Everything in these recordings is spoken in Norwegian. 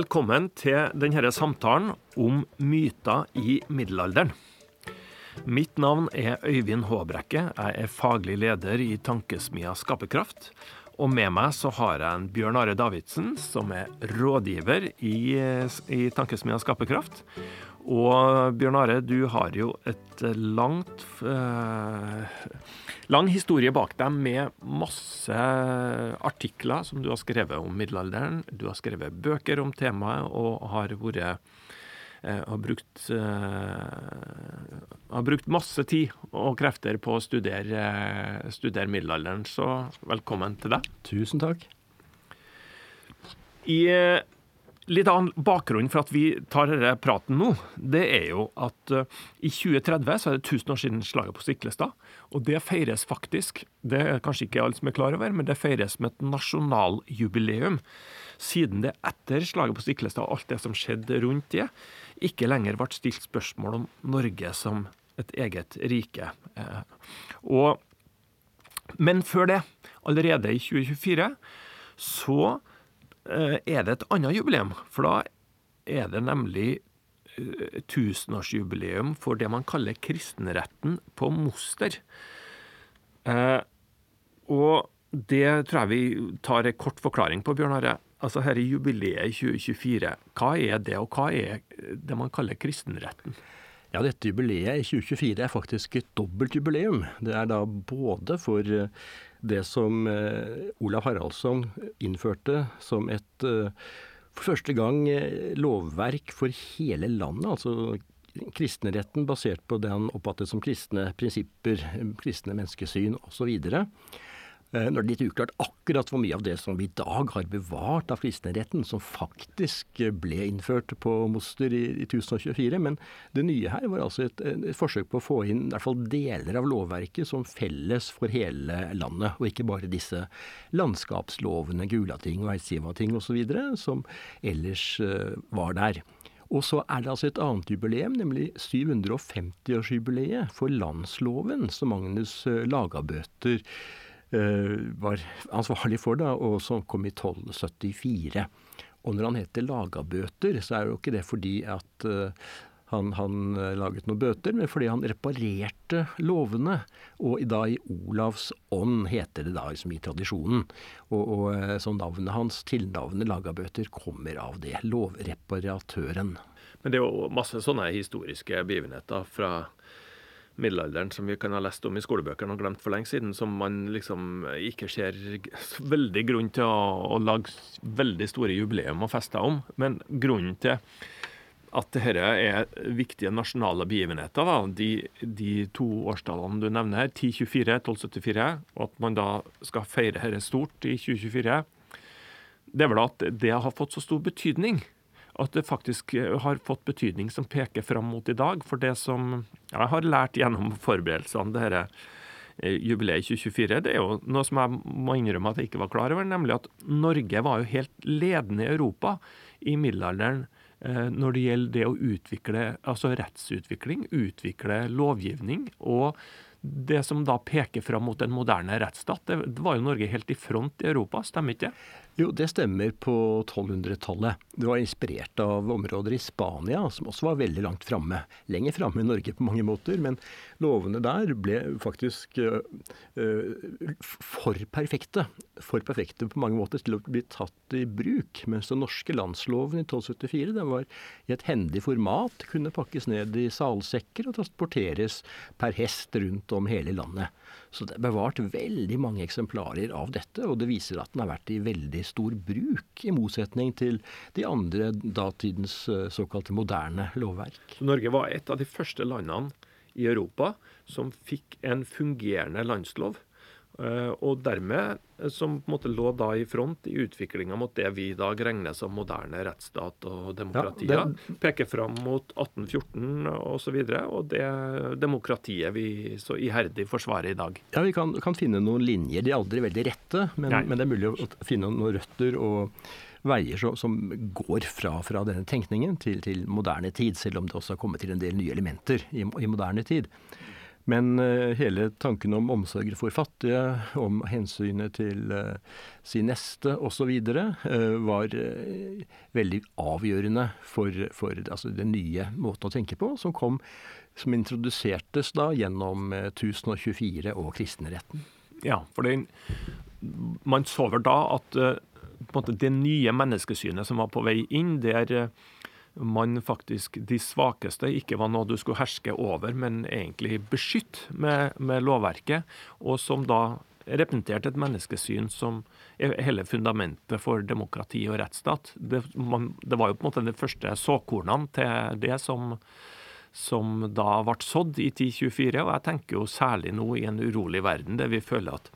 Velkommen til denne samtalen om myter i middelalderen. Mitt navn er Øyvind Håbrekke. Jeg er faglig leder i Tankesmia Skaperkraft. Og med meg så har jeg en Bjørn Are Davidsen, som er rådgiver i, i Tankesmia Skaperkraft. Og Bjørn Are, du har jo et langt eh, lang historie bak deg med masse artikler som du har skrevet om middelalderen. Du har skrevet bøker om temaet og har vært Eh, har brukt, eh, har brukt masse tid og krefter på å studere, eh, studere middelalderen. Så velkommen til deg. Tusen takk. I Litt annen bakgrunn for at vi tar denne praten nå, det er jo at uh, i 2030 så er det 1000 år siden slaget på Stiklestad. Og det feires faktisk, det er kanskje ikke alle som er klar over, men det feires med et nasjonaljubileum. Siden det etter slaget på Stiklestad og alt det som skjedde rundt det, ikke lenger ble stilt spørsmål om Norge som et eget rike. Eh, og, men før det, allerede i 2024, så eh, er det et annet jubileum. For da er det nemlig eh, tusenårsjubileum for det man kaller kristenretten på Moster. Og det tror jeg vi tar en kort forklaring på, Bjørn Are altså her i jubileet i 2024, hva er det, og hva er det man kaller kristenretten? Ja, dette jubileet i 2024 er faktisk et dobbelt jubileum. Det er da både for eh, det som eh, Olav Haraldsson innførte som et eh, for første gang lovverk for hele landet. altså kristenretten basert på det han oppfattet som kristne prinsipper, kristne menneskesyn osv. Eh, når det er litt uklart akkurat hvor mye av det som vi i dag har bevart av kristenretten, som faktisk ble innført på Moster i, i 1024. Men det nye her var altså et, et, forsøk på å få inn i hvert fall deler av lovverket som felles for hele landet, og ikke bare disse landskapslovene, Gulating og Eidsivating osv., som ellers uh, var der. Og så er det altså et annet jubileum, nemlig 750-årsjubileet for landsloven, som Magnus Lagabøter Eh, var ansvarlig for, da, og som kom i 1274. Og når han heter Lagabøter, så er jo ikke det fordi at uh, han, han, eh, laget noen bøter, men fordi han reparerte lovene. Og da i Olavs ånd heter det da liksom i tradisjonen. Og, og så navnet hans, tilnavnet Lagabøter, kommer av det. Lovreparatøren. Men det er jo masse sånne historiske begivenheter fra middelalderen som vi kan ha lest om i skolebøkene og glemt for lenge siden, som man liksom ikke ser veldig grunn til å, å lage veldig store jubileum og fester om. Men grunnen til at dette er viktige nasjonale begivenheter, da, de, de to årstallene du nevner her, 1024, 1274, og at man da skal feire dette stort i 2024, det er vel at det har fått så stor betydning at det faktisk eh, har fått betydning som peker fram mot i dag. For det som jeg har lært gjennom forberedelsene til i jubileet 2024, det er jo noe som jeg må innrømme at jeg ikke var klar over, nemlig at Norge var jo helt ledende i Europa i middelalderen eh, når det gjelder det å utvikle altså rettsutvikling, utvikle lovgivning. og det som da peker fram mot en moderne rettsstat. Det var jo Norge helt i front i Europa, stemmer ikke det? Jo, det stemmer på 1200-tallet. Det var inspirert av områder i Spania som også var veldig langt framme. Lenger framme i Norge på mange måter, men lovene der ble faktisk uh, for perfekte. For perfekte på mange måter til å bli tatt i bruk. Mens den norske landsloven i 1274 den var i et hendig format, kunne pakkes ned i salsekker og transporteres per hest rundt om hele landet. Så det er bevart veldig mange eksemplarer av dette, og det viser at den har vært i veldig stor bruk, i motsetning til de andre datidens eh, såkalte moderne lovverk. Norge var et av de første landene i Europa som fikk en fungerende landslov. Eh, og dermed, eh, som på en måte lå da i front i utviklinga mot det vi i dag regner som moderne rettsstat og demokratier, ja, det... peker fram mot 1814 osv., og, så videre, og det demokratiet vi så iherdig forsvarer i dag. Ja, Vi kan, kan finne noen linjer. De er aldri veldig rette, men, men, det er mulig å finne noen røtter og veier som, som går fra, fra, denne tenkningen til, til, moderne tid, selv om det også har kommet til en del nye elementer i, i moderne tid. Men uh, hele tanken om omsorg for fattige, om hensynet til uh, sin neste osv. Uh, var veldig avgjørende for, for altså, den nye måten å tenke på, som kom som introdusertes da gjennom 1024 og kristenretten. Ja, for det, man så vel da at måte, det nye menneskesynet som var på vei inn, der man faktisk, de svakeste, ikke var noe du skulle herske over, men egentlig beskytte med, med lovverket, og som da representerte et menneskesyn som er hele fundamentet for demokrati og rettsstat. Det, man, det var jo på en måte de første såkornene til det som, som da ble sådd i 1024. Og jeg tenker jo særlig nå i en urolig verden, der vi føler at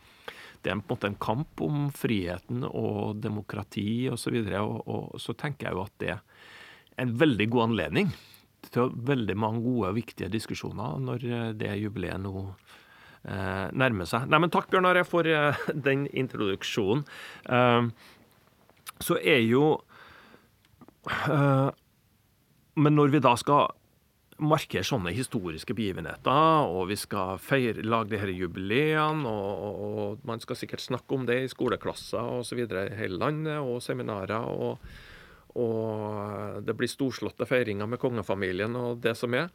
det er på en måte en kamp om friheten og demokrati osv. Og, så videre, og, og så tenker jeg jo at det en veldig god anledning til veldig mange gode og viktige diskusjoner når eh, det jubileet nå eh, nærmer seg. Nei, men Takk, Bjørn for eh, den introduksjonen. Eh, så er jo eh, Men når vi da skal markere sånne historiske begivenheter, og vi skal feire, lage de her jubileene, og, og, man skal sikkert snakke om det i skoleklasser osv. i hele landet, og seminarer. og og det blir storslåtte feiringer med kongefamilien og det som er,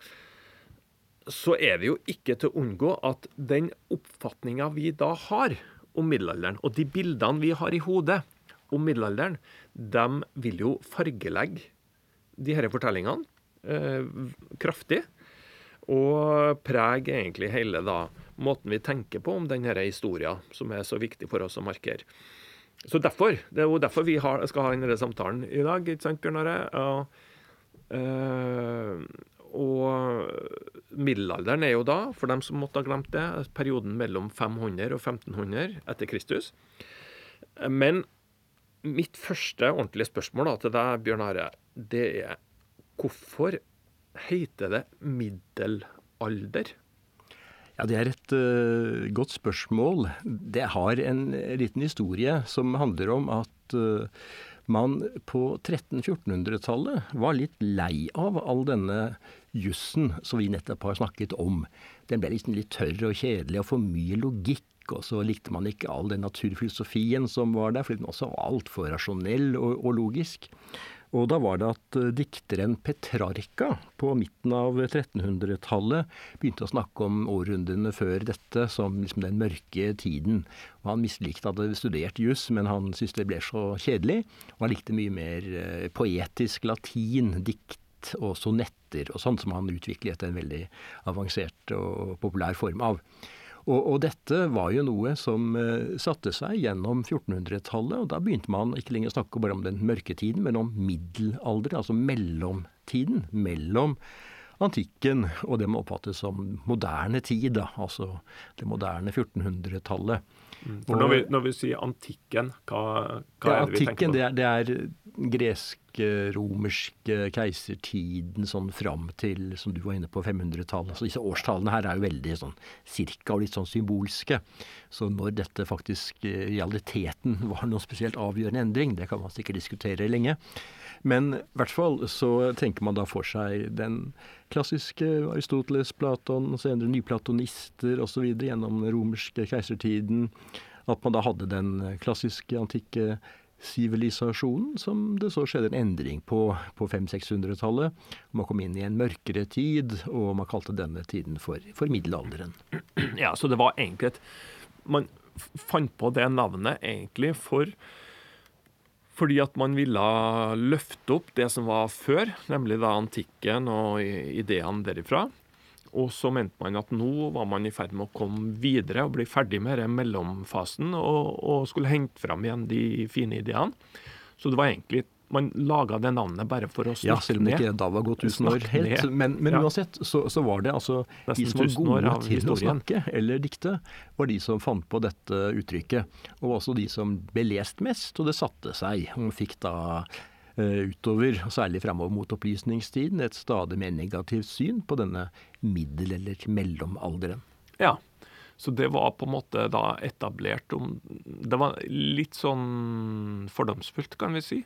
så er det jo ikke til å unngå at den oppfatninga vi da har om middelalderen, og de bildene vi har i hodet om middelalderen, de vil jo fargelegge de disse fortellingene eh, kraftig. Og preger egentlig hele da måten vi tenker på om denne historien, som er så viktig for oss å markere. Så derfor, Det er jo derfor vi har, skal ha denne samtalen i dag, ikke sant, Bjørn Are? Og, øh, og middelalderen er jo da, for dem som måtte ha glemt det, perioden mellom 500 og 1500 etter Kristus. Men mitt første ordentlige spørsmål da, til deg, Bjørn Are, det er hvorfor heter det middelalder? Ja, Det er et uh, godt spørsmål. Det har en liten historie som handler om at uh, man på 1300-1400-tallet var litt lei av all denne jussen som vi nettopp har snakket om. Den ble liksom litt tørr og kjedelig og for mye logikk. Og så likte man ikke all den naturfilosofien som var der, fordi den også var altfor rasjonell og, og logisk. Og da var det at eh, dikteren Petrarca på midten av 1300-tallet begynte å snakke om århundrene før dette som liksom den mørke tiden. Og han mislikte at han hadde studert juss, men han syntes det ble så kjedelig. Og han likte mye mer eh, poetisk latin, dikt og sonetter og sånn, som han utviklet en veldig avansert og populær form av. Og, og, dette var jo noe som uh, satte seg gjennom 1400-tallet, og da begynte man ikke lenger å snakke bare om den mørke tiden, men om middelalderen, altså mellomtiden mellom antikken og det man oppfattes som moderne tid, da, altså det moderne 1400-tallet. Mm. For når vi, når vi, sier antikken, hva, hva ja, er det vi tenker på? Det er, det er gresk-romerske keisertiden sånn fram til, som du var inne på, 500-tallet. Altså, disse årstallene her er jo veldig sånn cirka og litt sånn symbolske. Så når dette faktisk i realiteten var noen spesielt avgjørende endring, det kan man sikkert diskutere lenge. Men i hvert fall så tenker man da for seg den klassiske Aristoteles, Platon, senere nyplatonister osv. gjennom den romerske keisertiden. At man da hadde den klassiske antikke sivilisasjonen, som det så skjedde en endring på på 500-600-tallet. Man kom inn i en mørkere tid, og man kalte denne tiden for, for middelalderen. Ja, så det var egentlig et Man fant på det navnet egentlig for fordi at man ville løfte opp det som var før, nemlig da antikken og ideene derifra. Og så mente man at nå var man i ferd med å komme videre og bli ferdig med den mellomfasen og, og skulle hente fram igjen de fine ideene. Så det var egentlig man laga det navnet bare for å snakke. Ja, selv om ikke da var gått tusen år helt. Men, men ja. uansett så, så, var det altså Nesten de som var gode til å snakke eller dikte, var de som fant på dette uttrykket. Og også de som ble lest mest, og det satte seg. Og fikk da uh, utover, særlig fremover mot opplysningstiden, et stadig mer negativt syn på denne middel- eller mellomalderen. Ja, så det var på en måte da etablert om Det var litt sånn fordomsfullt, kan vi si.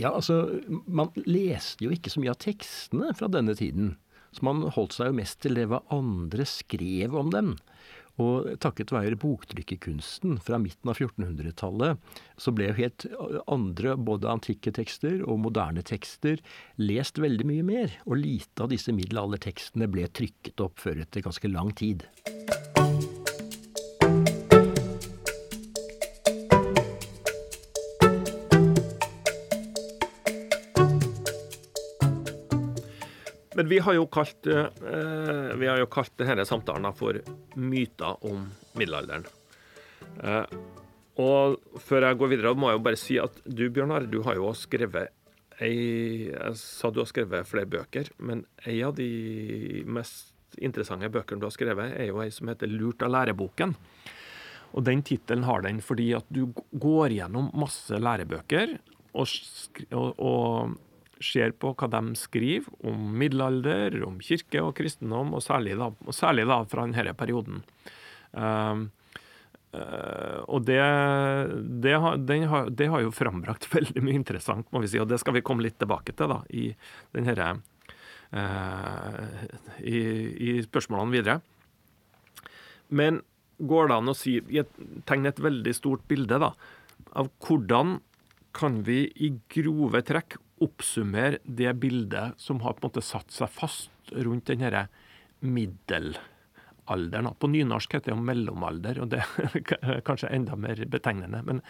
Ja, altså Man leste jo ikke så mye av tekstene fra denne tiden. Så man holdt seg jo mest til det hva andre skrev om dem. Og takket være boktrykkerkunsten fra midten av 1400-tallet, så ble jo helt andre, både antikke tekster og moderne tekster, lest veldig mye mer. Og lite av disse middelaldertekstene ble trykket opp før etter ganske lang tid. Men vi har jo kalt, eh, vi har jo kalt denne samtalen for myter om middelalderen. Eh, og før jeg går videre, må jeg jo bare si at du, Bjørnar, du har jo skrevet ei, Jeg sa du har skrevet flere bøker, men ei av de mest interessante bøkene du har skrevet, er jo ei som heter 'Lurt av læreboken'. Og den tittelen har den fordi at du går gjennom masse lærebøker og, og, og ser på hva de skriver om middelalder, om kirke og kristendom, og særlig da, og særlig da fra denne perioden. Uh, uh, og det, det, har, har, det, har, jo frambrakt veldig mye interessant, må vi si, og det skal vi komme litt tilbake til da, i, denne, uh, i, i spørsmålene videre. Men går det an å si, tegne et veldig stort bilde da, av hvordan kan vi i grove trekk oppsummere det bildet som har på en måte satt seg fast rundt denne middelalderen. På nynorsk heter det jo mellomalder, og det er kanskje enda mer betegnende. Men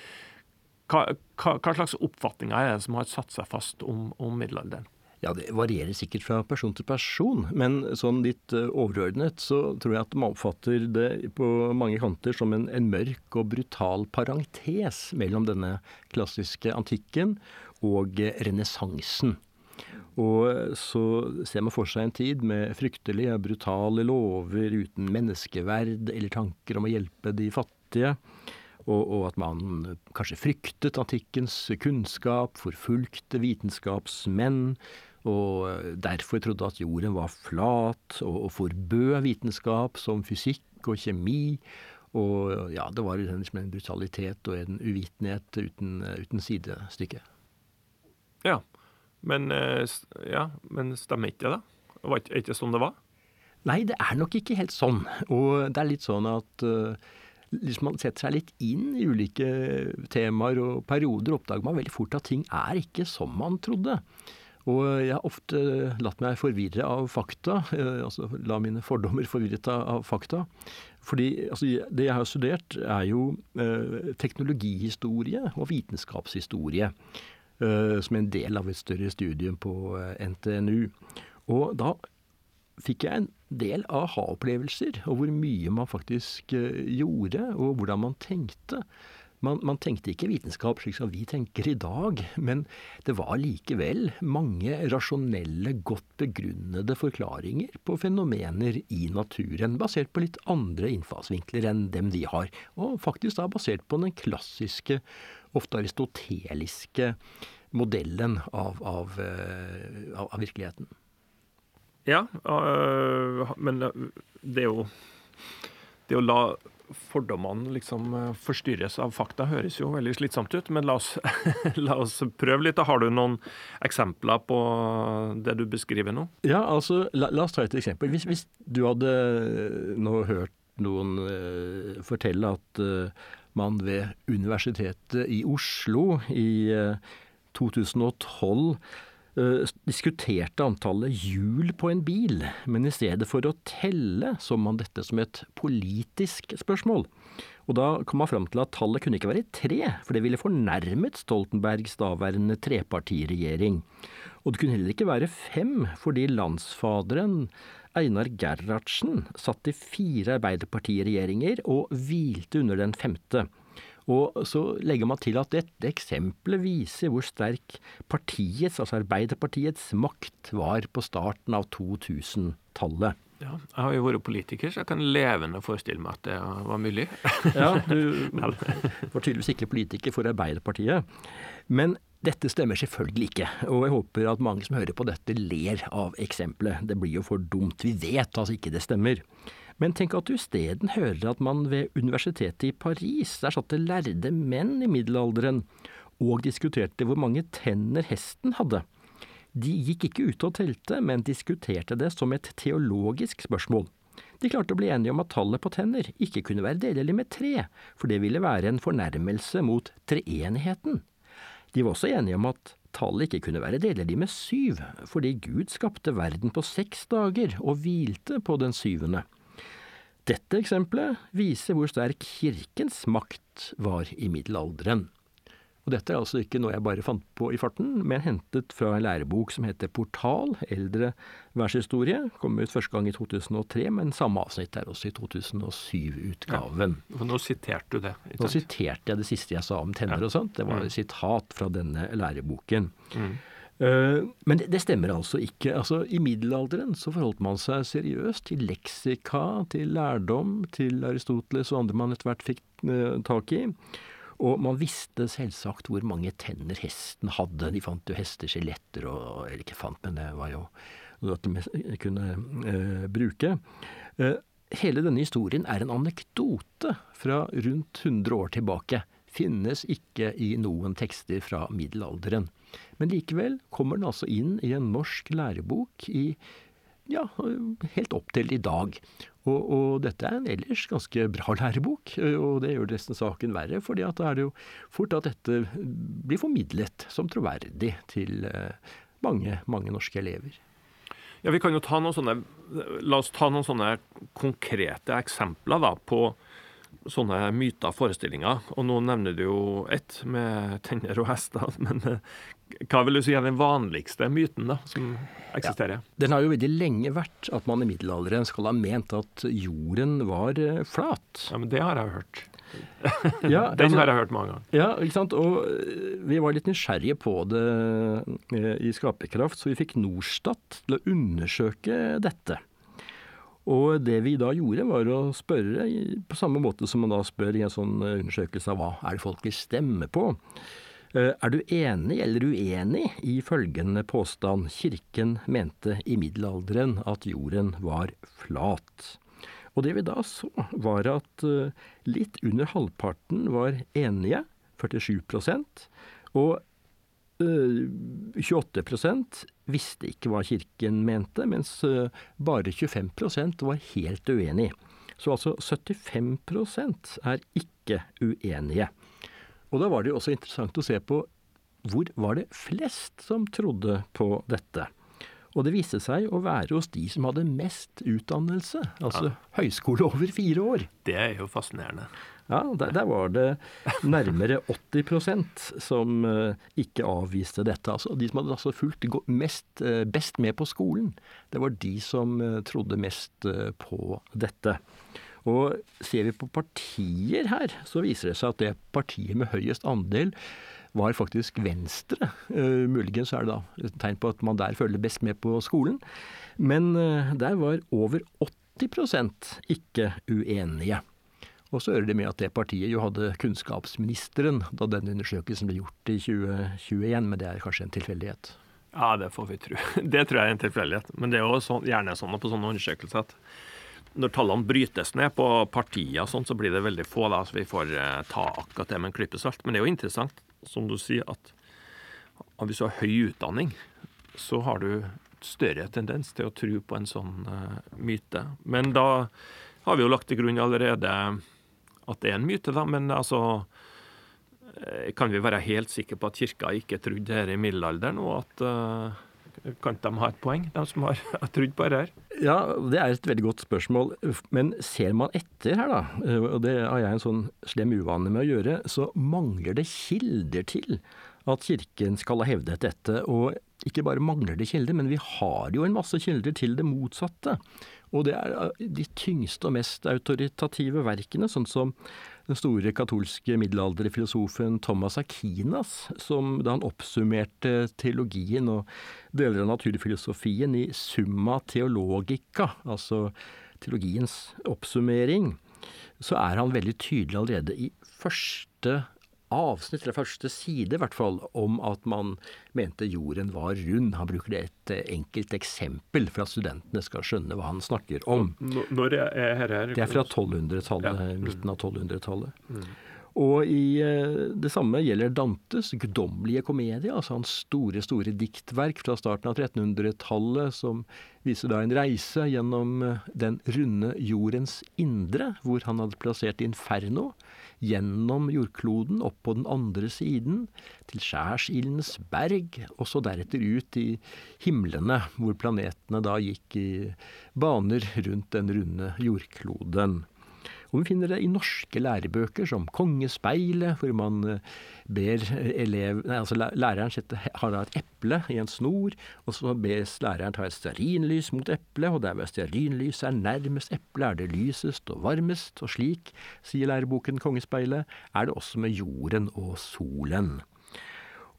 hva, hva, hva slags oppfatninger er det som har satt seg fast om, om middelalderen? Ja, Det varierer sikkert fra person til person, men sånn litt uh, overordnet så tror jeg at man oppfatter det på mange kanter som en, en mørk og brutal parentes mellom denne klassiske antikken og renessansen. Og så ser man for seg en tid med fryktelige, brutale lover uten menneskeverd eller tanker om å hjelpe de fattige, og, og at man kanskje fryktet antikkens kunnskap, forfulgte vitenskapsmenn, og derfor trodde at jorden var flat, og, og forbød vitenskap som fysikk og kjemi. Og ja, det var liksom en brutalitet og en uvitenhet uten, uten sidestykke. Ja. Men, eh, ja, men stemmer ikke det, da? Var ikke, ikke sånn det var? Nei, det er nok ikke helt sånn. Og det er litt sånn at uh, liksom man setter seg litt inn i ulike temaer og perioder, oppdager man veldig fort at ting er ikke som man trodde. Og jeg har ofte latt meg forvirre av fakta, uh, altså la mine fordommer forvirret av fakta. Fordi altså, det jeg har studert, er jo eh, teknologihistorie og vitenskapshistorie. Eh, som en del av et større studium på eh, NTNU. Og da fikk jeg en del aha-opplevelser, og hvor mye man faktisk eh, gjorde, og hvordan man tenkte. Man, man, tenkte ikke vitenskap slik som vi tenker i dag, men det var likevel mange rasjonelle, godt begrunnede forklaringer på fenomener i naturen, basert på litt andre innfallsvinkler enn dem vi har, og faktisk da basert på den klassiske ofte aristoteliske modellen av, av, eh, av, av virkeligheten. Ja, øh, men det er jo Det å la fordommene liksom øh, forstyrres av fakta høres jo veldig slitsomt ut, men la oss, la oss prøve litt. Har du noen eksempler på det du beskriver nå? Ja, altså, la, la oss ta et eksempel. Hvis, hvis, du hadde nå hørt noen uh, fortelle at uh, man ved Universitetet i Oslo i 2012 eh, diskuterte antallet hjul på en bil, men i stedet for å telle så man dette som et politisk spørsmål. Og da kom man fram til at tallet kunne ikke være tre, for det ville fornærmet Stoltenbergs daværende trepartiregjering. Og det kunne heller ikke være fem, fordi landsfaderen Einar Gerhardsen satt i fire Arbeiderpartiregjeringer og hvilte under den femte. Og så legger man til at dette eksempelet viser hvor sterk partiets, altså Arbeiderpartiets, makt var på starten av 2000-tallet. Ja, jeg har jo vært politiker, så jeg kan levende forestille meg at det var mulig. ja, du var tydeligvis ikke politiker for Arbeiderpartiet. Men dette stemmer selvfølgelig ikke, og jeg håper at mange som hører på dette, ler av eksempelet. Det blir jo for dumt. Vi vet altså ikke det stemmer. Men tenk at du isteden hører at man ved universitetet i Paris, der det lærde menn i middelalderen og diskuterte hvor mange tenner hesten hadde. De gikk ikke ut og telte, men diskuterte det som et teologisk spørsmål. De klarte å bli enige om at tallet på tenner ikke kunne være delelig med tre, for det ville være en fornærmelse mot treenigheten. De var også enige om at tallet ikke kunne være delelig med syv, fordi Gud skapte verden på seks dager og hvilte på den syvende. Dette eksempelet viser hvor sterk kirkens makt var i middelalderen. Og dette er altså ikke noe jeg bare fant på i farten, men hentet fra en lærebok som heter Portal, eldre verdenshistorie. Kom ut første gang i 2003, men samme avsnitt er også i 2007-utgaven. Ja, nå siterte du det? Nå siterte jeg det siste jeg sa om tenner ja. og sånt. Det var et mm. sitat fra denne læreboken. Mm. Uh, men det, stemmer altså ikke. Altså, I middelalderen så forholdt man seg seriøst til leksika, til lærdom, til Aristoteles og andre man etter hvert fikk uh, tak i. Og man visste selvsagt hvor mange tenner hesten hadde. De fant jo hesteskjeletter og Eller ikke fant, men det var jo noe de kunne eh, bruke. Eh, hele denne historien er en anekdote fra rundt 100 år tilbake. Finnes ikke i noen tekster fra middelalderen. Men likevel kommer den altså inn i en norsk lærebok i ja, helt opp til i dag. Og, og, dette er en ellers ganske bra lærebok, og det gjør nesten saken verre. at da er det jo fort at dette blir formidlet som troverdig til eh, mange, mange norske elever. Ja, vi kan jo ta noen sånne, La oss ta noen sånne konkrete eksempler da, på sånne myter og forestillinger. Og nå nevner du jo ett, med tenner og hester. Men eh, hva vil du si er den vanligste myten da, som eksisterer? Ja, den har jo veldig lenge vært at man i middelalderen skal ha ment at jorden var eh, flat. Ja, men det har jeg hørt. ja, den altså, har jeg hørt mange ganger. Ja, ikke sant. Og eh, vi var litt nysgjerrige på det i Skaperkraft, så vi fikk Norstat til å undersøke dette. Og det vi da gjorde, var å spørre på samme måte som man da spør i en sånn eh, undersøkelse av hva er det folk vil stemme på. Eh, er du enig eller uenig i følgende påstand Kirken mente i middelalderen at jorden var flat? Og det vi da så, var at eh, litt under halvparten var enige, 47 og 28% visste ikke hva Kirken mente, mens eh, bare 25% var helt uenig. Så altså 75% er ikke uenige. Og da var det jo også interessant å se på hvor var det flest som trodde på dette. Og det viste seg å være hos de som hadde mest utdannelse, altså ja. høyskole over fire år. Det er jo fascinerende. Ja, der, der, var det nærmere 80% som uh, ikke avviste dette. Altså, de som hadde altså fulgt mest, uh, best med på skolen, det var de som uh, trodde mest på dette. Og ser vi på partier her, så viser det seg at det partiet med høyest andel var faktisk Venstre. Uh, muligens er det da et tegn på at man der følger best med på skolen. Men uh, der var over 80% ikke uenige. Og så hører det med at det partiet jo hadde kunnskapsministeren da denne undersøkelsen ble gjort i 2021, men det er kanskje en tilfeldighet? Ja, det får vi tro. Det tror jeg er en tilfeldighet. Men det er jo sånn, gjerne sånn på sånne undersøkelser at når tallene brytes ned på partier, sånn, så blir det veldig få. da, så Vi får eh, ta akkurat det med en klype salt. Men det er jo interessant, som du sier, at, hvis du har høy utdanning, så har du større tendens til å tro på en sånn uh, myte. Men da har vi jo lagt til grunn allerede at det er en myte, da. Men altså eh, Kan vi være helt sikre på at kirka ikke trodde dette i middelalderen, og at uh, kan de ha et poeng, de som har, trodd på dette? Ja, det er et veldig godt spørsmål. Men ser man etter her, da, eh, og det har jeg en sånn slem uvane med å gjøre, så mangler det kilder til at Kirken skal ha hevdet dette. Og ikke bare mangler det kilder, men vi har jo en masse kilder til det motsatte. Og det er eh, de tyngste og mest autoritative verkene, sånn som den store katolske middelalderfilosofen Thomas Akinas, som da han oppsummerte teologien og deler av naturfilosofien i Summa Theologica, altså teologiens oppsummering, så er han veldig tydelig allerede i første avsnitt, eller første side i hvert fall, om at man mente jorden var rund. Han bruker det et eh, enkelt eksempel for at studentene skal skjønne hva han snakker om. Når er her? Det er fra 1200-tallet, ja. midten av 1200-tallet. Mm. Og i eh, det samme gjelder Dantes guddommelige komedie, altså hans store, store diktverk fra starten av 1300-tallet, som viser da en reise gjennom eh, den runde jordens indre, hvor han hadde plassert Inferno, gjennom jordkloden, opp på den andre siden, til skjærsildens berg, og så deretter ut i himlene, hvor planetene da gikk i baner rundt den runde jordkloden. Og vi finner det i norske lærebøker som Kongespeilet, hvor man eh, ber elev, nei, altså læreren sette, har da et eple i en snor, og så bes læreren ta et stearinlys mot eplet, og der hvor stearinlyset er nærmest eplet, er det lysest og varmest, og slik, sier læreboken Kongespeilet, er det også med jorden og solen.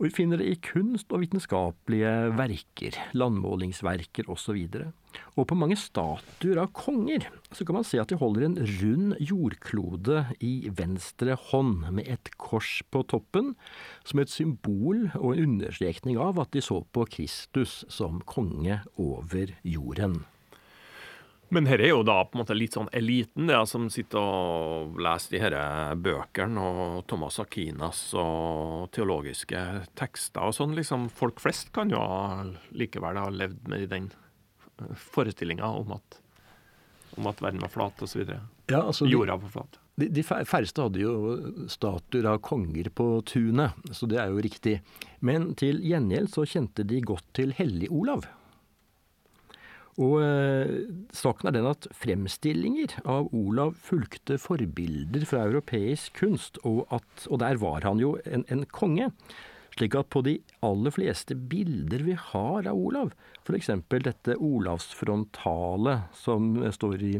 Og vi finner det i kunst og vitenskapelige verker, landmålingsverker osv. Og, og på mange statuer av konger så kan man se at de holder en rund jordklode i venstre hånd, med et kors på toppen, som et symbol og en understrekning av at de så på Kristus som konge over jorden. Men her er jo da på en måte litt sånn eliten, det som sitter og leser de her bøkene og Thomas Akinas og teologiske tekster og sånn. liksom Folk flest kan jo likevel ha levd med den forestillinga om om at verden var flat osv. Ja, altså, Jorda var flat. De, de færreste hadde jo statuer av konger på tunet, så det er jo riktig. Men til gjengjeld så kjente de godt til Hellig Olav. Og eh, saken er den at fremstillinger av Olav fulgte forbilder fra europeisk kunst, og, at, og der var han jo en, en, konge. Slik at på de aller fleste bilder vi har av Olav, f.eks. dette Olavsfrontale som står i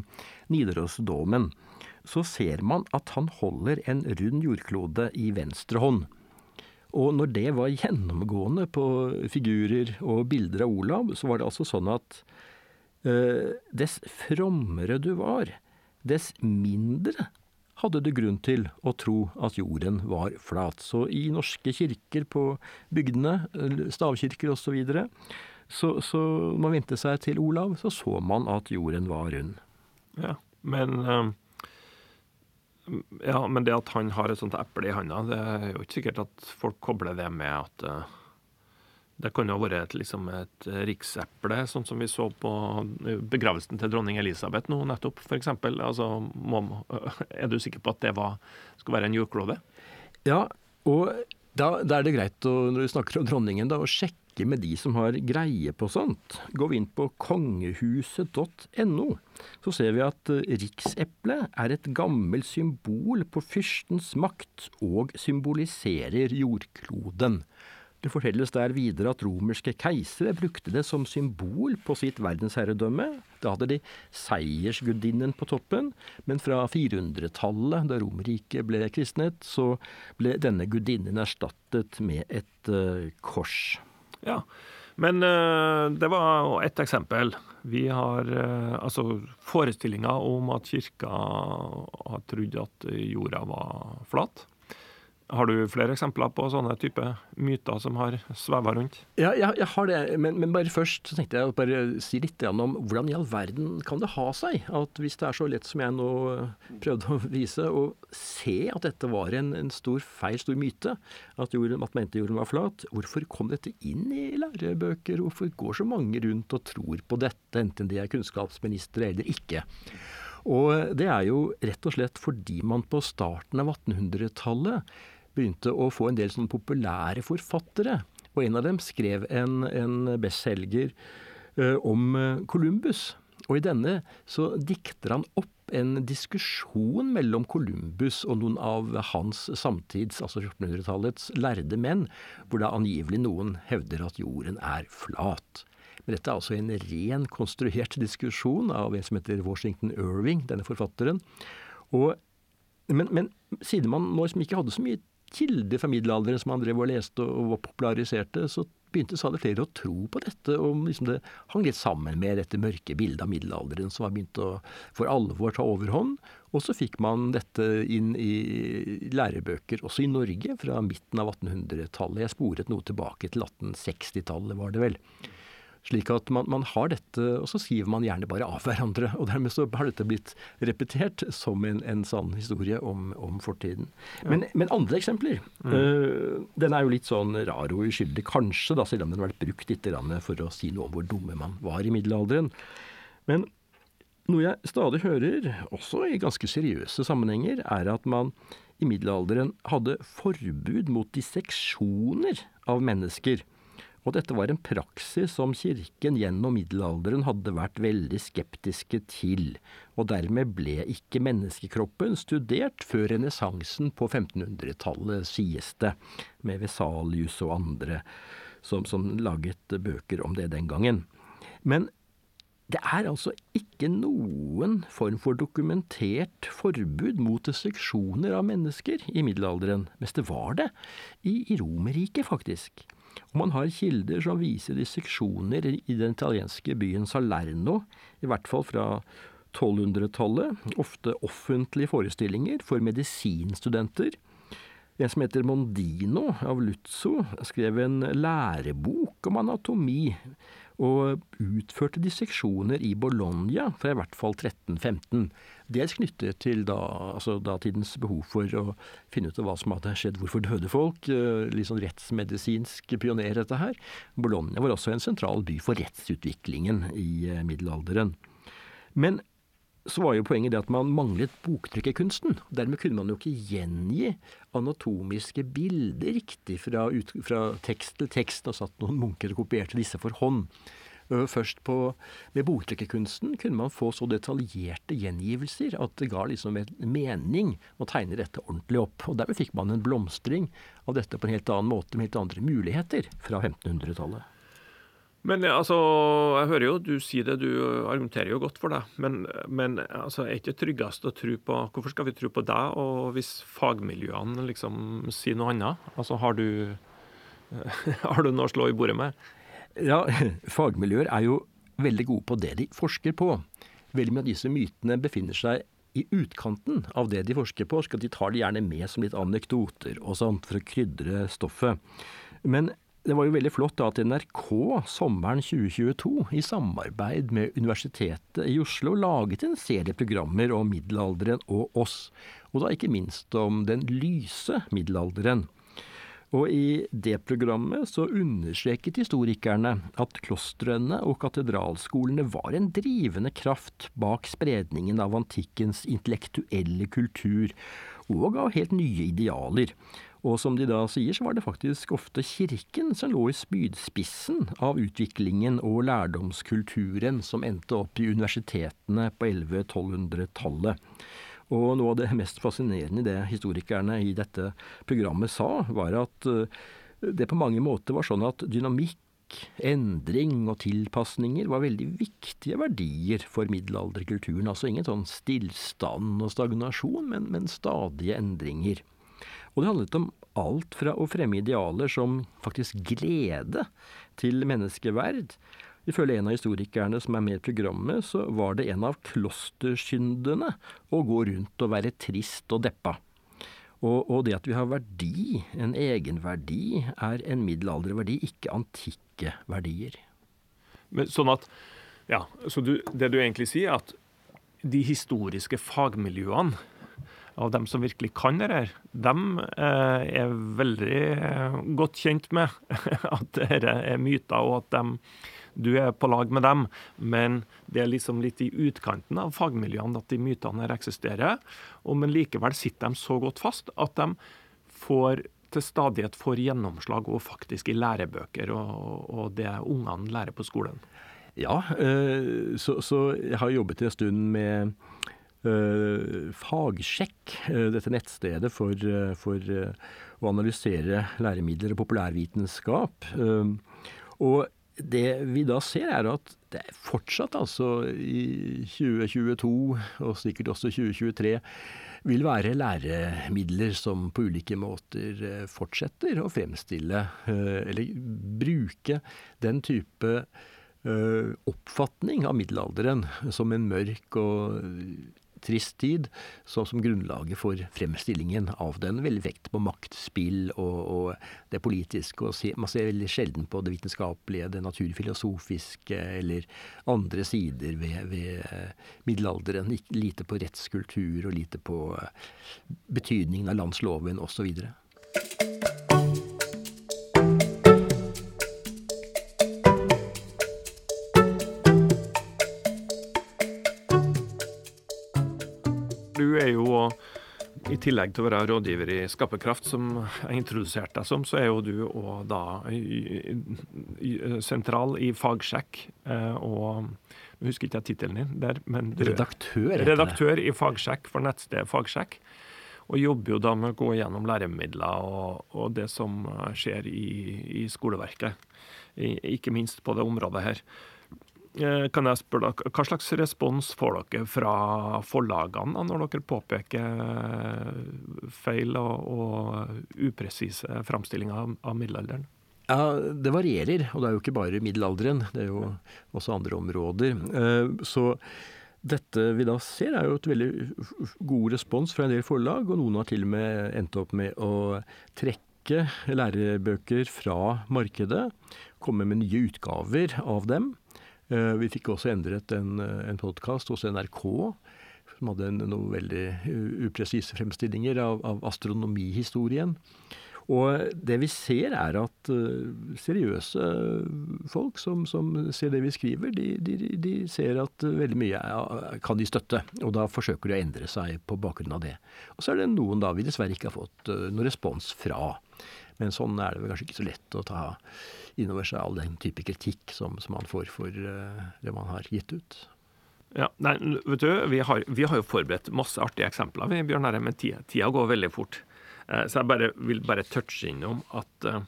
Nidarosdomen, så ser man at han holder en rund jordklode i venstre hånd. Og når det var gjennomgående på figurer og bilder av Olav, så var det altså sånn at dess frommere du var, dess mindre hadde du grunn til å tro at jorden var flat. Så i norske kirker på bygdene, stavkirker osv., så, videre, så så man vendte seg til Olav, så så man at jorden var rund. Ja, men eh, ja, men det at han har et sånt eple i handa, det er jo ikke sikkert at folk kobler det med at det kan jo ha vært et, liksom et rikseple, sånn som vi så på begravelsen til dronning Elisabeth nå nettopp, f.eks. Altså, er du sikker på at det var, skulle være en jordklode? Ja, og da, da, er det greit å, når vi snakker om dronningen, da, å sjekke med de som har greie på sånt. Går vi inn på kongehuset.no, så ser vi at rikseplet er et gammelt symbol på fyrstens makt og symboliserer jordkloden. Det fortelles der videre at romerske keisere brukte det som symbol på sitt verdensherredømme. Da hadde de seiersgudinnen på toppen, men fra 400-tallet, da Romerriket ble kristnet, så ble denne gudinnen erstattet med et uh, kors. Ja, men uh, det var ett eksempel. Vi har uh, altså forestillinga om at kirka har trodd at jorda var flat. Har du flere eksempler på sånne type myter som har sveva rundt? Ja, jeg, jeg har det, men, men, bare først så tenkte jeg å bare si litt om hvordan i all verden kan det ha seg at hvis det er så lett som jeg nå prøvde å vise, å se at dette var en, en stor feil, stor myte, at, jorden, at mente jorden var flat, hvorfor kom dette inn i lærebøker? Hvorfor går så mange rundt og tror på dette, enten de er kunnskapsministre eller ikke? Og det er jo rett og slett fordi man på starten av 1800-tallet begynte å få en del sånne populære forfattere. Og en av dem skrev en, en bestselger uh, om eh, Columbus. Og i denne så dikter han opp en diskusjon mellom Columbus og noen av hans samtids, altså 1400-tallets, lærde menn, hvor da angivelig noen hevder at jorden er flat. Men dette er altså en ren konstruert diskusjon av en som heter Washington Irving, denne forfatteren. Og, men, men siden man nå liksom ikke hadde så mye kilder fra middelalderen som han drev og leste og populariserte, så begynte stadig flere å tro på dette, og liksom det hang litt sammen med dette mørke bildet av middelalderen som har begynt å for alvor ta overhånd. Og så fikk man dette inn i lærebøker, også i Norge, fra midten av 1800-tallet. Jeg sporet noe tilbake til 1860-tallet, var det vel. Slik at man, man, har dette, og så skriver man gjerne bare av hverandre. Og dermed så har dette blitt repetert som en, en sann historie om, om fortiden. Ja. Men, men, andre eksempler mm. øh, Den er jo litt sånn rar og uskyldig, kanskje, da, selv om den har vært brukt litt for å si noe om hvor dumme man var i middelalderen. Men noe jeg stadig hører, også i ganske seriøse sammenhenger, er at man i middelalderen hadde forbud mot disseksjoner av mennesker og dette var en praksis som kirken gjennom middelalderen hadde vært veldig skeptiske til, og dermed ble ikke menneskekroppen studert før renessansen på 1500-tallet, sies det, med Vesalius og andre som, som laget bøker om det den gangen. Men det er altså ikke noen form for dokumentert forbud mot disseksjoner av mennesker i middelalderen, mens det var det i, i Romerriket, faktisk. Og man har kilder som viser disseksjoner i den italienske byen Salerno, i hvert fall fra 1200-tallet, ofte offentlige forestillinger for medisinstudenter. En som heter Mondino av Luzzo, skrev en lærebok om anatomi og utførte disseksjoner i Bologna fra i hvert fall 1315. Dels knyttet til da, altså datidens behov for å finne ut av hva som hadde skjedd, hvorfor døde folk. Eh, litt sånn rettsmedisinsk pioner, dette her. Bologna var også en sentral by for rettsutviklingen i eh, middelalderen. Men så var jo poenget det at man manglet boktrykkerkunsten. Dermed kunne man jo ikke gjengi anatomiske bilder riktig fra, ut, fra tekst til tekst. Og satt noen munker og kopierte disse for hånd. Først på, med boktrykkerkunsten kunne man få så detaljerte gjengivelser at det ga liksom en mening å tegne dette ordentlig opp. Og Dermed fikk man en blomstring av dette på en helt annen måte, med helt andre muligheter fra 1500-tallet. Men altså, jeg hører jo du sier det, du argumenterer jo godt for det. Men, men altså, er ikke tryggest å tro på Hvorfor skal vi tro på deg, og hvis fagmiljøene liksom sier noe annet? Altså, har du, har du noe å slå i bordet med? Ja, fagmiljøer er jo veldig gode på det de forsker på. Veldig mye av disse mytene befinner seg i utkanten av det de forsker på, så de tar det gjerne med som litt anekdoter og sånt for å krydre stoffet. Men det var jo veldig flott da at NRK sommeren 2022 i samarbeid med Universitetet i Oslo laget en serie programmer om middelalderen og oss, og da ikke minst om den lyse middelalderen. Og i det programmet så understreket historikerne at klostrene og katedralskolene var en drivende kraft bak spredningen av antikkens intellektuelle kultur, og av helt nye idealer. Og som de da sier, så var det faktisk ofte kirken som lå i spydspissen av utviklingen og lærdomskulturen som endte opp i universitetene på 1100-1200-tallet. Og noe av det mest fascinerende i det historikerne i dette programmet sa, var at eh, det på mange måter var sånn at dynamikk endring og tilpasninger var veldig viktige verdier for middelalderkulturen. Altså ingen sånn stillstand og stagnasjon, men, men stadige endringer. Og det handlet om alt fra å fremme idealer som faktisk glede til menneskeverd. Ifølge en av historikerne som er med i programmet, så var det en av klostersyndene å gå rundt og være trist og deppa. Og, og det at vi har verdi, en egenverdi, er en middelalderverdi, ikke antikke verdier. Men sånn at, ja, Så du, det du egentlig sier, er at de historiske fagmiljøene av dem som virkelig kan det her, dem eh, er veldig eh, godt kjent med at dette er myter, og at de, du er på lag med dem. Men det er liksom litt i utkanten av fagmiljøene at de mytene her eksisterer. Og, men likevel sitter de så godt fast at de får til stadighet får gjennomslag og faktisk i lærebøker og, og det ungene lærer på skolen. Ja, eh, så, så jeg har jobbet en stund med Uh, fagsjekk, uh, dette nettstedet for, for å analysere læremidler og populærvitenskap. og det vi da ser, er at det er fortsatt, altså i 2022 og sikkert også 2023, vil være læremidler som på ulike måter fortsetter å fremstille, eller bruke den type oppfatning av middelalderen som en mørk og trist tid, så som grunnlaget for fremstillingen av den. Veldig vekt på maktspill og, og det politiske. og se, Man ser veldig sjelden på det vitenskapelige, det naturfilosofiske eller andre sider ved, ved middelalderen. Lite på rettskultur og lite på betydningen av landsloven osv. i tillegg til å være rådgiver i Skaperkraft, som jeg introduserte deg som, så er jo du òg da sentral i Fagsjekk. Eh, og Nå husker ikke jeg tittelen din der, men du Redaktør, Redaktør i Fagsjekk for nettstedet Fagsjekk. Og jobber jo da med å gå gjennom læremidler og, og det som skjer i, i skoleverket. I, ikke minst på det området her. Eh, kan jeg spørre dere, Hva slags respons får dere fra forlagene når dere påpeker eh, feil og, og upresise framstillinger av middelalderen? Ja, Det varierer, og det er jo ikke bare middelalderen. Det er jo også andre områder. Eh, så dette vi da ser, er jo et veldig god respons fra en del forlag, og noen har til og med endt opp med å trekke lærebøker fra markedet, komme med nye utgaver av dem. Eh, vi fikk også endret en, eh, en podkast hos NRK som hadde en, noen veldig upresise fremstillinger av, av, astronomihistorien. Og det vi ser, er at seriøse folk som, som, ser det vi skriver, de, de, de ser at veldig mye kan de støtte. Og da forsøker de å endre seg på bakgrunn av det. Og så er det noen da vi dessverre ikke har fått noen respons fra. Men sånn er det vel kanskje ikke så lett å ta innover seg all den type kritikk som, som man får for uh, det man har gitt ut. Ja, nei, vet du, vi har, vi har, jo forberedt masse artige eksempler, vi, Bjørn Herre, men tida, tida, går veldig fort. Eh, så jeg bare, vil bare touche innom at eh,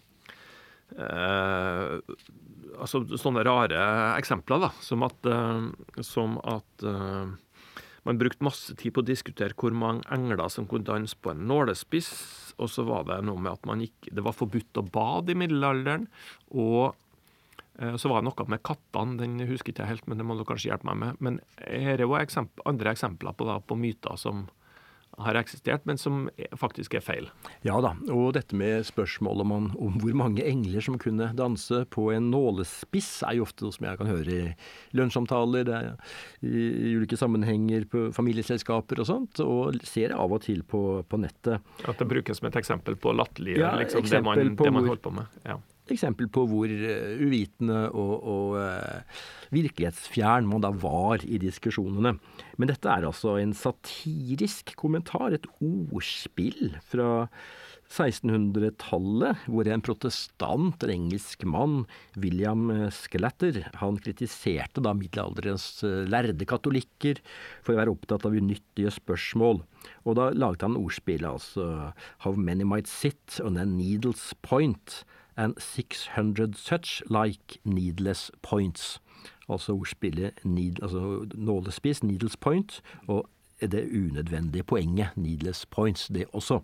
altså Sånne rare eksempler, da, som at, eh, som at eh, man brukte masse tid på å diskutere hvor mange engler som kunne danse på en nålespiss. Og så var det noe med at man ikke, det var forbudt å bade i middelalderen. Og eh, så var det noe med kattene, den husker ikke jeg helt, men det må du kanskje hjelpe meg med. Men her er jo andre eksempler på, da, på myter som har eksistert, men som faktisk er feil. Ja da, og dette med spørsmålet om, om, hvor mange engler som kunne danse på en nålespiss, er jo ofte noe som jeg kan høre i lunsjsamtaler, i, i ulike sammenhenger, på familieselskaper og sånt, og ser av og til på, på nettet. At det brukes som et eksempel på latterliggjøre ja, liksom, det, man, det man holder på med. Ja eksempel på hvor eh, uvitende og, og uh, virkelighetsfjern man da var i diskusjonene. Men dette er altså en satirisk kommentar, et ordspill fra 1600-tallet, hvor en protestant, en engelsk mann, William Skelatter, han kritiserte da middelalderens eh, lærde katolikker for å være opptatt av unyttige spørsmål. Og da laget han ordspillet altså How many might sit on a needle's point and 600 such like needless points. Altså ordspillet need, altså nålespiss, needles point, og det unødvendige poenget, needless points, det også.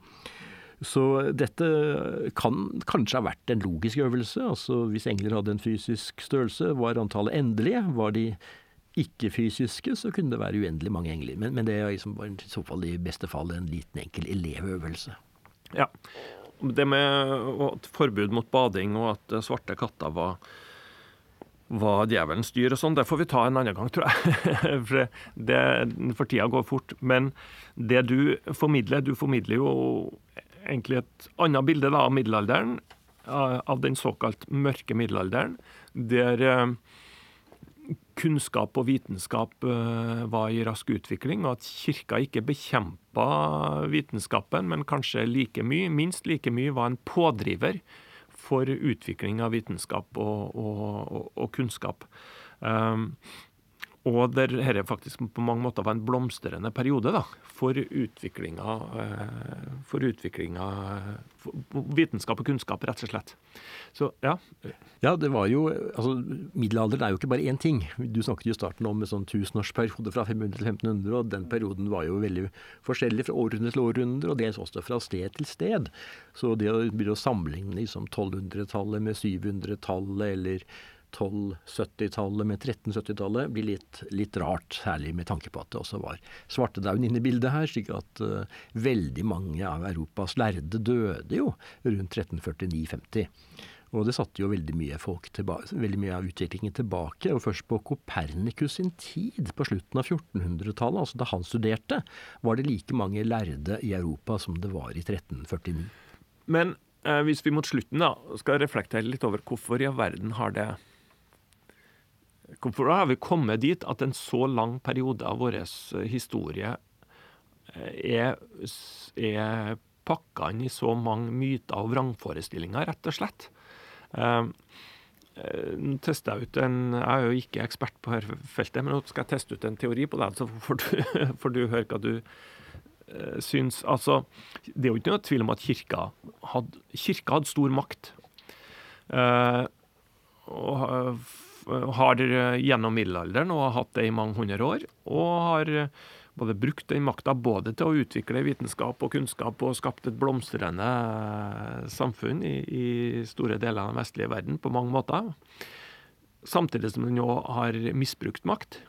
Så dette kan kanskje ha vært en logisk øvelse. altså Hvis engler hadde en fysisk størrelse, var antallet endelige. Var de ikke-fysiske, så kunne det være uendelig mange engler. Men, men det er liksom i så fall i beste fall en liten enkel elevøvelse. Ja, det med forbud mot bading og at svarte katter var, var djevelens dyr og sånn, det får vi ta en annen gang, tror jeg. for, det, for tida går fort. Men det du formidler, du formidler jo egentlig et annet bilde da, av middelalderen, av den såkalt mørke middelalderen, der eh, kunnskap og vitenskap eh, var i rask utvikling, og at kirka ikke bekjempa vitenskapen, men kanskje like mye, minst like mye, var en pådriver for utvikling av vitenskap og, og, og kunnskap. Um, og der dette faktisk på mange måter var en blomstrende periode da, for utviklinga eh, for utviklinga for vitenskap og kunnskap, rett og slett. Så ja. Ja, det var jo altså Middelalderen er jo ikke bare én ting. Du snakket jo i starten om en sånn tusenårsperiode fra 500 til 1500, og den perioden var jo veldig forskjellig fra århundre til århundre, og dels også fra sted til sted. Så det å begynne å sammenligne liksom 1200-tallet med 700-tallet eller 1270-tallet med 1370-tallet blir litt, litt, rart, særlig med tanke på at det også var svartedauden inne i bildet her, slik at uh, veldig mange av Europas lærde døde jo rundt 1349-50. Og det satte jo veldig mye, tilbake, veldig mye, av utviklingen tilbake. Og først på Kopernikus sin tid, på slutten av 1400-tallet, altså da han studerte, var det like mange lærde i Europa som det var i 1349. Men eh, hvis vi mot slutten da skal reflektere litt over hvorfor i all verden har det Hvorfor har vi kommet dit at en så lang periode av vår eh, historie eh, er, er pakka inn i så mange myter og vrangforestillinger, rett og slett? Uh, nå tester jeg ut en Jeg er jo ikke ekspert på dette feltet, men nå skal jeg teste ut en teori på deg, så får du, får du høre hva du uh, syns. Altså, det er jo ikke noe tvil om at kirka hadde, kirka hadde stor makt. Uh, og har gjennom middelalderen og har hatt det i mange hundre år. Og har både brukt den makta både til å utvikle vitenskap og kunnskap og skapt et blomstrende samfunn i, i store deler av den vestlige verden på mange måter. Samtidig som den òg har misbrukt makt.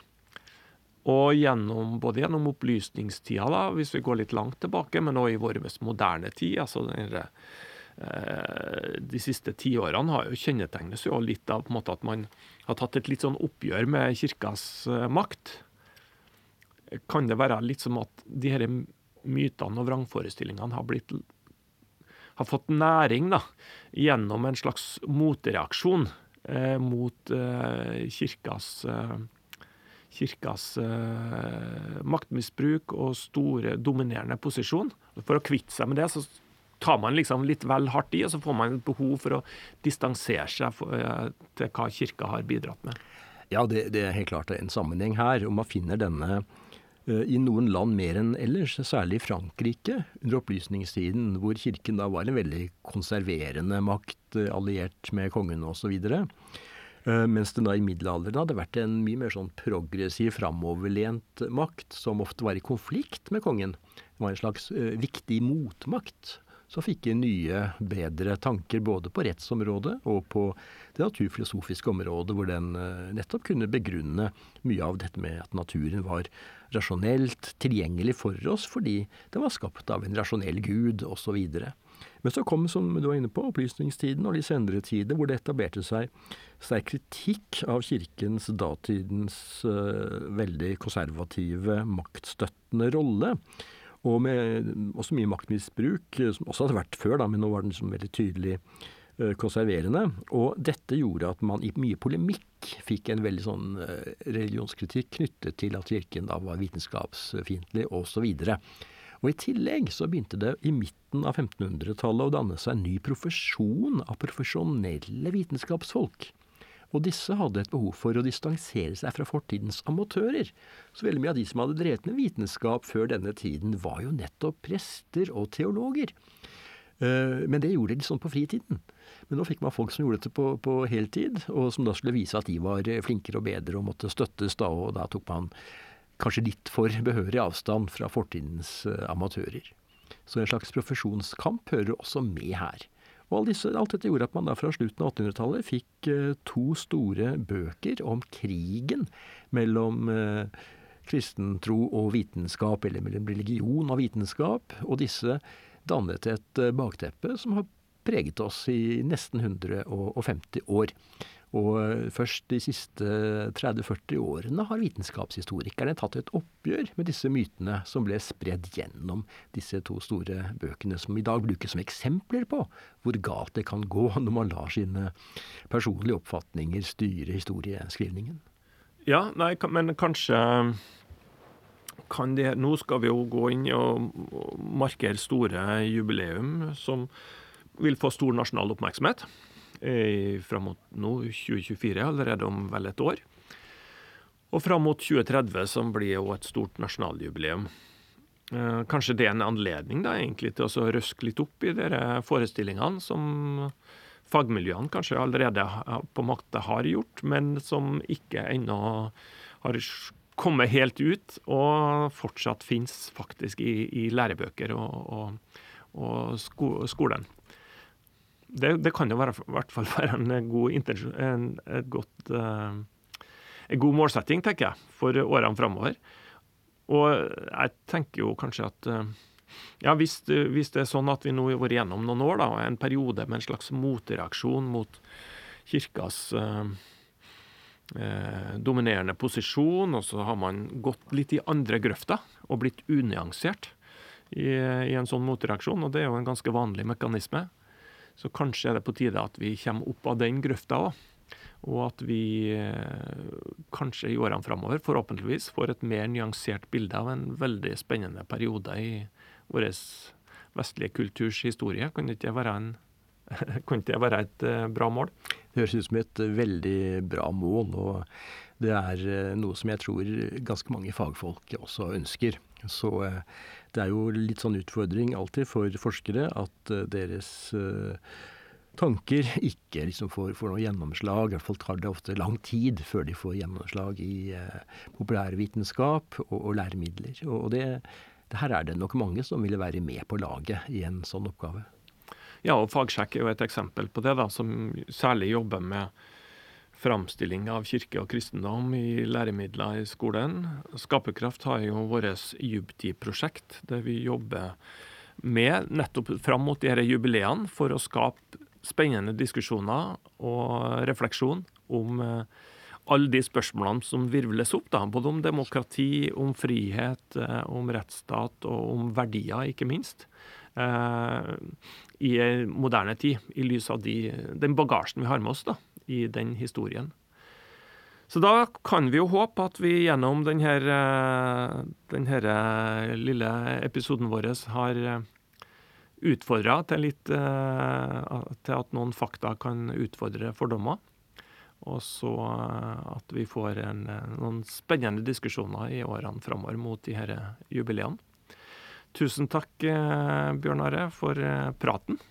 Og gjennom, både gjennom opplysningstida, da, hvis vi går litt langt tilbake, men òg i vår mest moderne tid. altså denne, eh, De siste tiårene kjennetegnes jo litt av på en måte at man har tatt et litt sånn oppgjør med kirkas eh, makt kan det være litt som at de her mytene og vrangforestillingene har blitt har fått næring da, gjennom en slags motreaksjon eh, mot eh, kirkas, eh, kirkas eh, maktmisbruk og store, dominerende posisjon. For å kvitte seg med det, så tar man liksom litt vel hardt i, og så får man et behov for å distansere seg for, eh, til hva kirka har bidratt med. Ja, det, det er helt klart en sammenheng her. og man finner denne Eh, i noen land mer enn ellers, særlig i Frankrike under opplysningstiden, hvor kirken da var en veldig konserverende makt, eh, alliert med kongen osv. Mens det da i middelalderen hadde vært en mye mer sånn progressiv, framoverlent makt, som ofte var i konflikt med kongen. Det var en slags viktig motmakt som fikk jeg nye, bedre tanker både på rettsområdet og på det naturfilosofiske området, hvor den eh, nettopp kunne begrunne mye av dette med at naturen var rasjonelt tilgjengelig for oss fordi den var skapt av en rasjonell gud, osv. Men så kom, som du var inne på, opplysningstiden og de senere tider, hvor det etablerte seg sterk kritikk av kirkens datidens uh, veldig konservative, maktstøttende rolle. Og med også mye maktmisbruk, eh, som også hadde vært før, da, men nå var den liksom veldig tydelig uh, konserverende. Og dette gjorde at man i mye polemikk fikk en veldig sånn uh, religionskritikk knyttet til at kirken da var vitenskapsfiendtlig osv. Og i tillegg så begynte det i midten av 1500-tallet å danne seg en ny profesjon av profesjonelle vitenskapsfolk. Og disse hadde et behov for å distansere seg fra fortidens amatører. Så veldig mye av de som hadde drevet med vitenskap før denne tiden, var jo nettopp prester og teologer. Eh, men det gjorde de sånn på fritiden. Men nå fikk man folk som gjorde dette på, på heltid, og som da skulle vise at de var flinkere og bedre og måtte støttes da, og da tok man kanskje litt for behørig avstand fra fortidens eh, amatører. Så en slags profesjonskamp hører også med her. Og alt, dette gjorde at man da fra slutten av 1800-tallet fikk eh, to store bøker om krigen mellom eh, kristentro og vitenskap, eller mellom religion og vitenskap. Og disse dannet et eh, bakteppe som har preget oss i nesten 150 år. Og eh, først de siste 30-40 årene har vitenskapshistorikerne tatt et oppgjør med disse mytene som ble spredd gjennom disse to store bøkene, som i dag brukes som eksempler på hvor galt det kan gå når man lar sine personlige oppfatninger styre historieskrivningen. Ja, nei, men kanskje kan det Nå skal vi jo gå inn og markere store jubileum som vil få stor nasjonal oppmerksomhet fram mot nå, 2024, allerede om vel et år. Og fram mot 2030, som blir jo et stort nasjonaljubileum. Eh, kanskje det er en anledning da, egentlig til å røske litt opp i dere forestillingene som fagmiljøene kanskje allerede på makta har gjort, men som ikke ennå har kommet helt ut, og fortsatt finnes faktisk i, i lærebøker og, og, og sko skolen. Det, det, kan jo være, i hvert fall være en god, en, et godt, uh, en god målsetting, tenker jeg, for årene framover. Og jeg tenker jo kanskje at uh, ja, hvis, hvis, det er sånn at vi nå har vært gjennom noen år, da, en periode med en slags motreaksjon mot kirkas uh, dominerende posisjon, og så har man gått litt i andre grøfta og blitt unyansert i, i, en sånn motreaksjon. Og det er jo en ganske vanlig mekanisme. Så kanskje er det på tide at vi kommer opp av den grøfta òg. Og at vi eh, kanskje i årene framover, forhåpentligvis, får et mer nyansert bilde av en veldig spennende periode i vår vestlige kulturs historie. Kan det ikke være, en, kan det være et eh, bra mål? Det høres ut som et veldig bra mål, og det er eh, noe som jeg tror ganske mange fagfolk også ønsker. Så det er jo litt sånn utfordring alltid for forskere at deres tanker ikke liksom får, får, noe gjennomslag. I hvert fall tar det ofte lang tid før de får gjennomslag i eh, populærvitenskap og, og læremidler. Og, og det, det, her er det nok mange som ville være med på laget i en sånn oppgave. Ja, og Fagsjekk er jo et eksempel på det, da, som særlig jobber med framstilling av kirke og kristendom i læremidler i skolen. Skaperkraft har jo vårt Jubti-prosjekt, der vi jobber med nettopp fram mot disse jubileene for å skape spennende diskusjoner og refleksjon om eh, alle de spørsmålene som virvles opp, da, både om demokrati, om frihet, eh, om rettsstat og om verdier, ikke minst. Eh, i moderne tid, i lys av de, den bagasjen vi har med oss da, i den historien. Så da kan vi jo håpe at vi gjennom denne, denne lille episoden vår har utfordra til, litt, eh, til at noen fakta kan utfordre fordommer. Og så at vi får en, noen spennende diskusjoner i årene framover mot de disse jubileene. Tusen takk, eh, Bjørn Are, for eh, praten.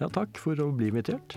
Ja, takk for å bli invitert.